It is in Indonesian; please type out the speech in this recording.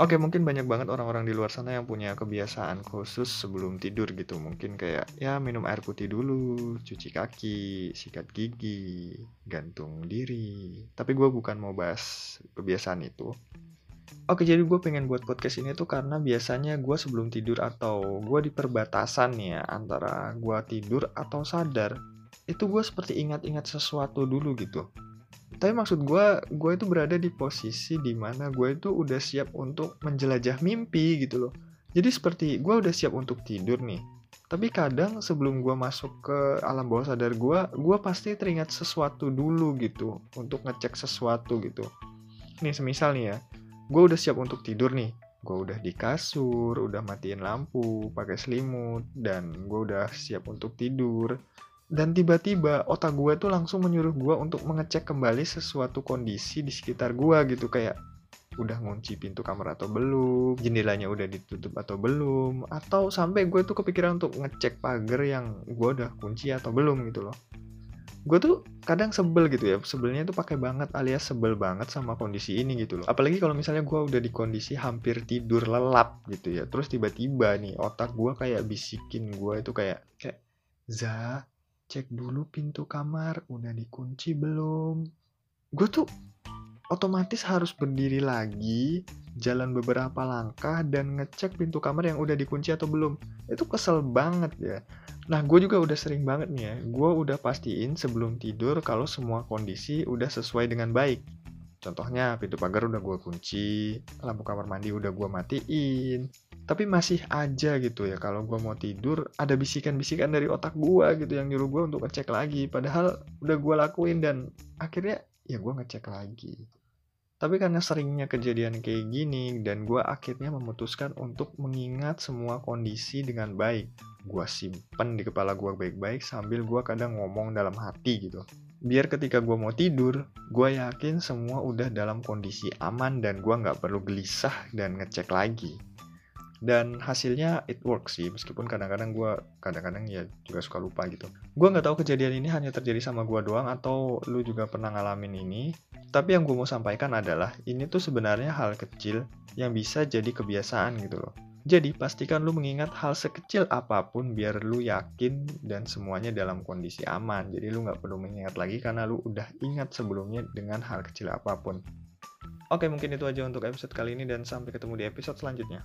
Oke, mungkin banyak banget orang-orang di luar sana yang punya kebiasaan khusus sebelum tidur gitu. Mungkin kayak ya minum air putih dulu, cuci kaki, sikat gigi, gantung diri. Tapi gue bukan mau bahas kebiasaan itu. Oke, jadi gue pengen buat podcast ini tuh karena biasanya gue sebelum tidur atau gue di perbatasan ya antara gue tidur atau sadar, itu gue seperti ingat-ingat sesuatu dulu gitu tapi maksud gue gue itu berada di posisi di mana gue itu udah siap untuk menjelajah mimpi gitu loh. Jadi seperti gue udah siap untuk tidur nih. Tapi kadang sebelum gue masuk ke alam bawah sadar gue gue pasti teringat sesuatu dulu gitu untuk ngecek sesuatu gitu. Nih semisal nih ya gue udah siap untuk tidur nih. Gue udah di kasur, udah matiin lampu, pakai selimut, dan gue udah siap untuk tidur dan tiba-tiba otak gue tuh langsung menyuruh gue untuk mengecek kembali sesuatu kondisi di sekitar gue gitu kayak udah ngunci pintu kamar atau belum, jendelanya udah ditutup atau belum, atau sampai gue tuh kepikiran untuk ngecek pagar yang gue udah kunci atau belum gitu loh. Gue tuh kadang sebel gitu ya, sebelnya tuh pakai banget alias sebel banget sama kondisi ini gitu loh. Apalagi kalau misalnya gue udah di kondisi hampir tidur lelap gitu ya, terus tiba-tiba nih otak gue kayak bisikin gue itu kayak kayak Za, cek dulu pintu kamar udah dikunci belum? Gue tuh otomatis harus berdiri lagi jalan beberapa langkah dan ngecek pintu kamar yang udah dikunci atau belum. Itu kesel banget ya. Nah gue juga udah sering banget nih ya gue udah pastiin sebelum tidur kalau semua kondisi udah sesuai dengan baik. Contohnya pintu pagar udah gue kunci lampu kamar mandi udah gue matiin tapi masih aja gitu ya kalau gue mau tidur ada bisikan-bisikan dari otak gue gitu yang nyuruh gue untuk ngecek lagi. Padahal udah gue lakuin dan akhirnya ya gue ngecek lagi. Tapi karena seringnya kejadian kayak gini dan gue akhirnya memutuskan untuk mengingat semua kondisi dengan baik. Gue simpen di kepala gue baik-baik sambil gue kadang ngomong dalam hati gitu. Biar ketika gue mau tidur gue yakin semua udah dalam kondisi aman dan gue nggak perlu gelisah dan ngecek lagi dan hasilnya it works sih meskipun kadang-kadang gue kadang-kadang ya juga suka lupa gitu. Gue nggak tahu kejadian ini hanya terjadi sama gue doang atau lu juga pernah ngalamin ini. Tapi yang gue mau sampaikan adalah ini tuh sebenarnya hal kecil yang bisa jadi kebiasaan gitu loh. Jadi pastikan lu mengingat hal sekecil apa pun biar lu yakin dan semuanya dalam kondisi aman. Jadi lu nggak perlu mengingat lagi karena lu udah ingat sebelumnya dengan hal kecil apa pun. Oke, mungkin itu aja untuk episode kali ini dan sampai ketemu di episode selanjutnya.